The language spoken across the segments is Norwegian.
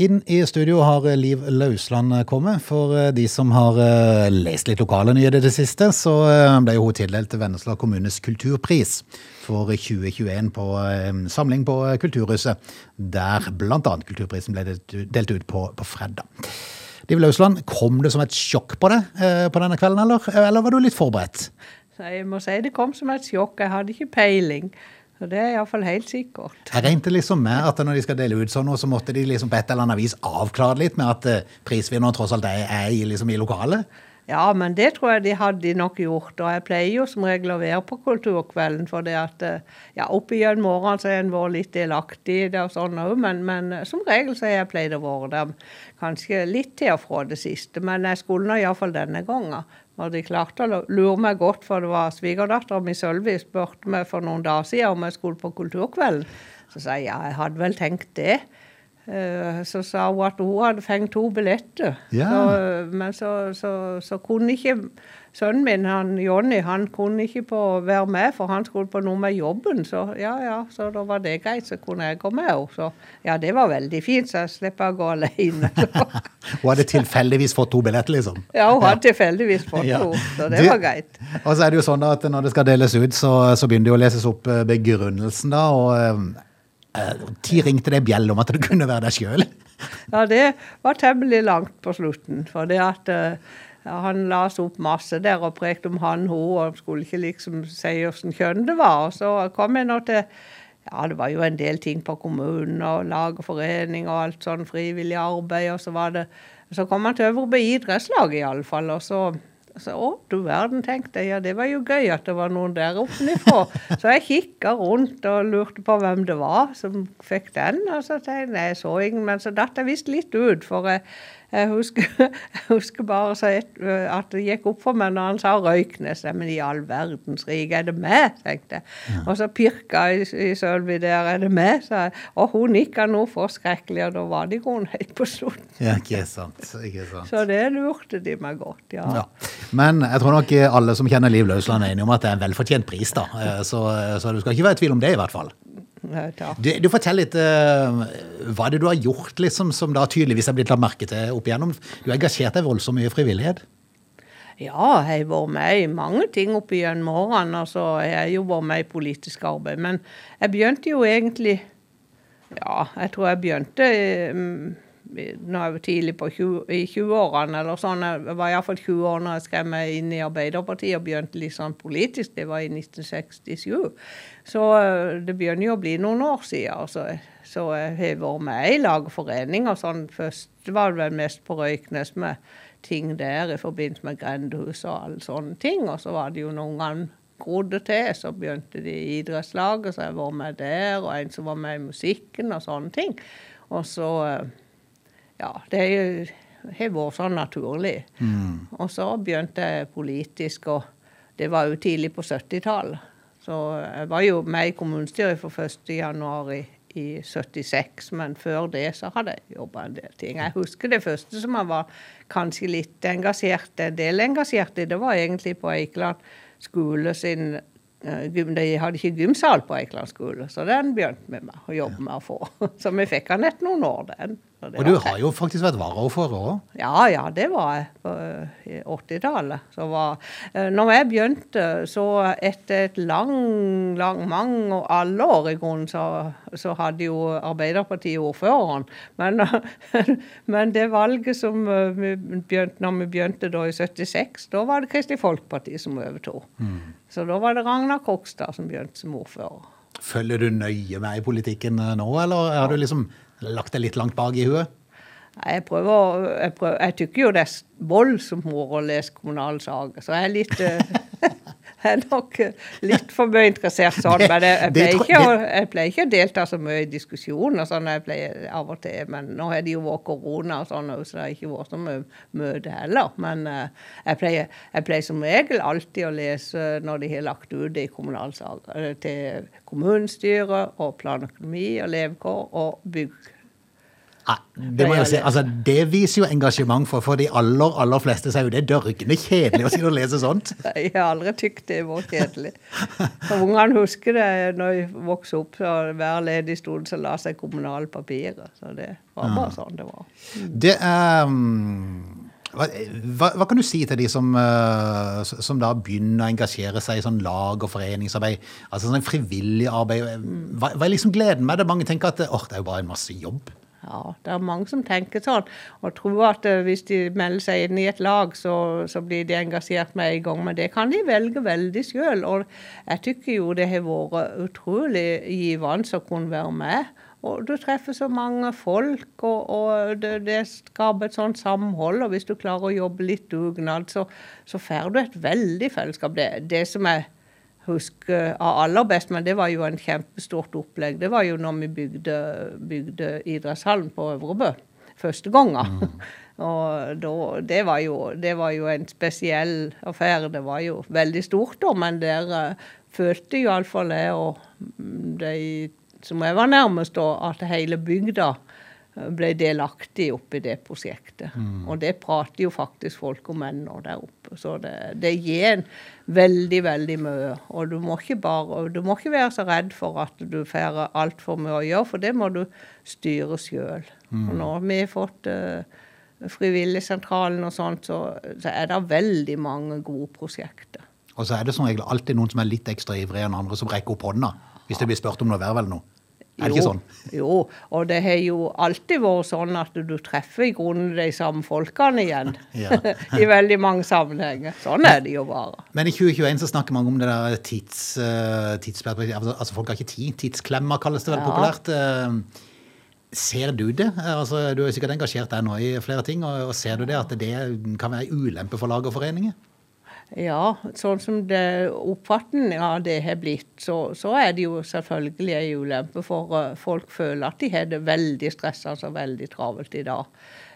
Inn i studio har Liv Lausland kommet. For eh, de som har eh, lest litt lokale nyheter i det siste, så eh, ble hun tildelt Vennesla kommunes kulturpris for 2021 på samling på Kulturhuset, der bl.a. kulturprisen ble delt ut på, på fredag. Liv Lausland, kom det som et sjokk på deg på denne kvelden, eller, eller var du litt forberedt? Jeg må si det kom som et sjokk. Jeg hadde ikke peiling. Så Det er iallfall helt sikkert. Jeg regnet liksom med at når de skal dele ut sånn, så måtte de liksom på et eller annet vis avklare litt med at uh, prisvinneren tross alt er, er liksom i lokalet? Ja, men det tror jeg de hadde nok gjort. Og jeg pleier jo som regel å være på kulturkvelden. For det at eh, ja, opp igjen morgenen så er en vært litt delaktig i det og sånn òg. Men, men, eh, som regel så har jeg pleid å være der kanskje litt til og fra det siste. Men jeg skulle nå iallfall denne gangen. Og de klarte å lure meg godt, for det var svigerdattera mi Sølvi spurte meg for noen dager siden om jeg skulle på Kulturkvelden. Så sa jeg ja, jeg hadde vel tenkt det. Eh, så sa hun at hun hadde fengt to billetter. Ja. Så, men så, så, så kunne ikke sønnen min, han, Jonny, han kunne ikke på være med, for han skulle på noe med jobben. Så ja, ja, så da var det greit, så kunne jeg gå med henne. Så ja, det var veldig fint, så jeg slipper å gå alene. hun hadde tilfeldigvis fått to billetter, liksom? Ja, hun hadde tilfeldigvis fått ja. to, så det du, var greit. Og så er det jo sånn at når det skal deles ut, så, så begynner det å leses opp eh, begrunnelsen, da. og eh, eh, ringte det bjell om at det kunne være deg sjøl? Ja, det var temmelig langt på slutten. For det at uh, han la oss opp masse der og prekte om han, hun, og skulle ikke liksom si åssen kjønn det var. Og så kom jeg nå til Ja, det var jo en del ting på kommunen og lag og forening og alt sånn frivillig arbeid, og så var det Så kom han til Øvrebø idrettslag iallfall, og så så, å, du verden, tenkte jeg. Ja, det var jo gøy at det var noen der oppe Så jeg kikka rundt og lurte på hvem det var som fikk den. Og så tenkte jeg, jeg så ingen, men så datt jeg visst litt ut. For jeg, jeg husker, jeg husker bare at det gikk opp for meg når han sa Røyknes. Men i all verdens rike, er det meg? tenkte jeg. Og så pirka jeg i, i Sølvi der, er det meg? sa jeg. Og hun nikka noe forskrekkelig, og da var de i helt på slutten. Ja, ikke sant. ikke sant. Så det lurte de meg godt, ja. ja. Men jeg tror nok alle som kjenner Liv Løsland er enige om at det er en velfortjent pris, da. Eh, så, så du skal ikke være i tvil om det, i hvert fall. Du, du Fortell litt uh, hva det du har gjort liksom, som da tydeligvis er blitt lagt merke til opp igjennom. Du har engasjert deg voldsomt mye i frivillighet? Ja, jeg har vært med i mange ting opp igjennom årene. Altså, jeg har jo vært med i politisk arbeid. Men jeg begynte jo egentlig Ja, jeg tror jeg begynte um, jeg var tidlig på 20, i 20-årene, eller sånn. Jeg var iallfall 20 år når jeg skrev meg inn i Arbeiderpartiet og begynte litt sånn politisk. Det var i 1967. Så eh, det begynner jo å bli noen år siden. Så, så jeg har vært med i lag og foreninger sånn. Først var det vel mest på Røyknes med ting der i forbindelse med grendehus og alle sånne ting. Og så var det jo noen ganger grodde til, så begynte de i idrettslaget, så jeg var med der. Og en som var med i musikken og sånne ting. Og så eh, ja, det har vært sånn naturlig. Mm. Og så begynte jeg politisk, og det var jo tidlig på 70-tallet. Så jeg var jo med i kommunestyret for 1.1. I, i 76, men før det så hadde jeg jobba en del ting. Jeg husker det første som jeg var kanskje litt engasjert, en del engasjert i, det var egentlig på Eikeland skole sin de hadde ikke gymsal på Eikeland skole, så den begynte vi med å jobbe med å få. Så vi fikk den etter noen år, den. Og, og du har jo faktisk vært varaordfører òg? Ja, ja, det var jeg på 80-tallet. Så var eh, Når jeg begynte, så etter et lang, lang, mange alle år i grunnen, så, så hadde jo Arbeiderpartiet ordføreren. Men, men, det valget som eh, vi begynte, når vi begynte da i 76, da var det Kristelig Folkeparti som overtok. Mm. Så da var det Ragnar Krokstad som begynte som ordfører. Følger du nøye med i politikken eh, nå, eller har du liksom lagt det litt langt bak i huet? Jeg prøver, jeg, prøver, jeg tykker jo det er voldsomt moro å lese kommunale saker, så jeg er litt eh, jeg er nok litt for mye interessert sånn. Men jeg, jeg, pleier ikke, jeg, pleier ikke, å delta så mye i diskusjoner sånn jeg pleier av og til. Men nå har det jo vært korona og sånn, så det har ikke vært så mye møte heller. Men uh, jeg, pleier, jeg, pleier, som regel alltid å lese når de har lagt ut det i kommunalsaker. Til kommunestyret og planøkonomi og levekår og bygg det må jeg jo si, altså det viser jo engasjement, for for de aller, aller fleste sier er jo det dørgende kjedelig å sitte og lese sånt. Jeg har aldri tykt det var kjedelig. For Ungene husker det når jeg vokste opp, så hver ledig stund så la seg kommunale papirer. Så det var bare sånn det var. Det er mm, hva, hva, hva kan du si til de som, eh, som da begynner å engasjere seg i sånn lag- og foreningsarbeid? Altså sånn frivillig arbeid. Hva, hva er liksom gleden med det? Mange tenker at oh, det er jo bare en masse jobb. Ja, det er mange som tenker sånn, og tror at eh, hvis de melder seg inn i et lag, så, så blir de engasjert med en gang. Men det kan de velge veldig sjøl. Og jeg tykker jo det har vært utrolig givende å kunne være med. Og du treffer så mange folk, og, og det, det, skaper et sånt samhold. Og hvis du klarer å jobbe litt dugnad, så, så får du et veldig fellesskap. Det, det som jeg husker av aller best, men det var jo en kjempestort opplegg, det var jo når vi bygde, bygde idrettshallen på Øvrebø første gangen. Mm. og da, det, var jo, det var jo en spesiell affære. Det var jo veldig stort, da, men der uh, følte iallfall jeg og de som jeg var nærmest, da, at hele bygda ble delaktig oppi det prosjektet. Mm. Og det prater jo faktisk folk om ennå der oppe. Så det, det gir en veldig, veldig mye. Og du må ikke bare, du må ikke være så redd for at du får altfor mye å gjøre, for det må du styre sjøl. Mm. Og når vi har fått uh, Frivilligsentralen og sånt, så, så, er det veldig mange gode prosjekter. Og så er det som regel alltid noen som er litt ekstra ivrige enn andre, som rekker opp hånda hvis det blir spurt om noe verv eller noe. Er det ikke sånn? Jo, og det har jo alltid vært sånn at du treffer i grunnen de samme folkene igjen. I veldig mange sammenhenger. Sånn er det jo bare. Men i 2021 så snakker man om det der tids, uh, tidsperspektivet Altså, altså folk har ikke tid. Tidsklemmer kalles det veldig ja. populært. Uh, ser du det? Altså, du er sikkert engasjert der nå i flere ting. Og, og ser du det at det kan være ulempe for lag og foreninger? Ja, sånn som det oppfatningen av det har blitt, så, så, er det jo selvfølgelig en ulempe. For uh, folk føler at de har det veldig stressende og veldig travelt i dag.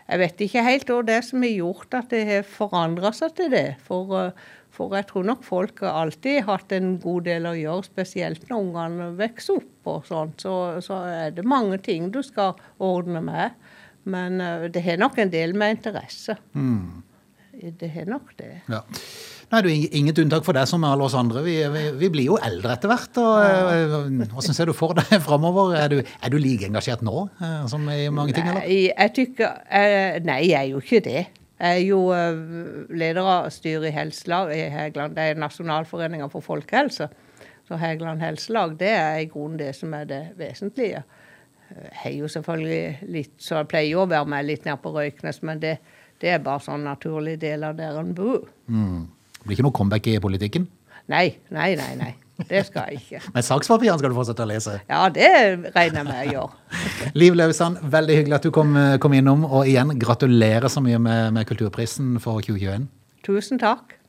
Jeg vet ikke helt hva det som har gjort at det har forandra seg til det. For, uh, for, jeg tror nok folk har alltid hatt en god del å gjøre, spesielt når ungene vokser opp og sånt. Så, så, er det mange ting du skal ordne med. Men uh, det har nok en del med interesse. Mm. Det har nok det. Ja. Nå er det inget unntak for deg som alle oss andre. Vi, vi, vi blir jo eldre etter hvert. og eh, Hvordan ser du for deg framover? Er, er, du like engasjert nå eh, som i mange ting? Eller? Nei, jeg tykker, eh, nei, jeg er jo ikke det. Jeg er jo leder av styret i Helselag i Hegeland. Det er Nasjonalforeninga for folkehelse. Så Hegeland helselag det er i grunnen det som er det vesentlige. Jeg har jo selvfølgelig litt, så jeg pleier jo å være med litt nede på Røyknes, men det, det er bare sånn naturlig del av der en bor. Mm. Det blir ikke noe comeback i politikken? Nei, nei, nei. nei. Det skal jeg ikke. Men sakspapirene skal du fortsette å lese? Ja, det regner jeg med jeg gjør. Liv Løvsand, veldig hyggelig at du kom, kom, innom. Og igjen, gratulerer så mye med, med Kulturprisen for 2021. Tusen takk.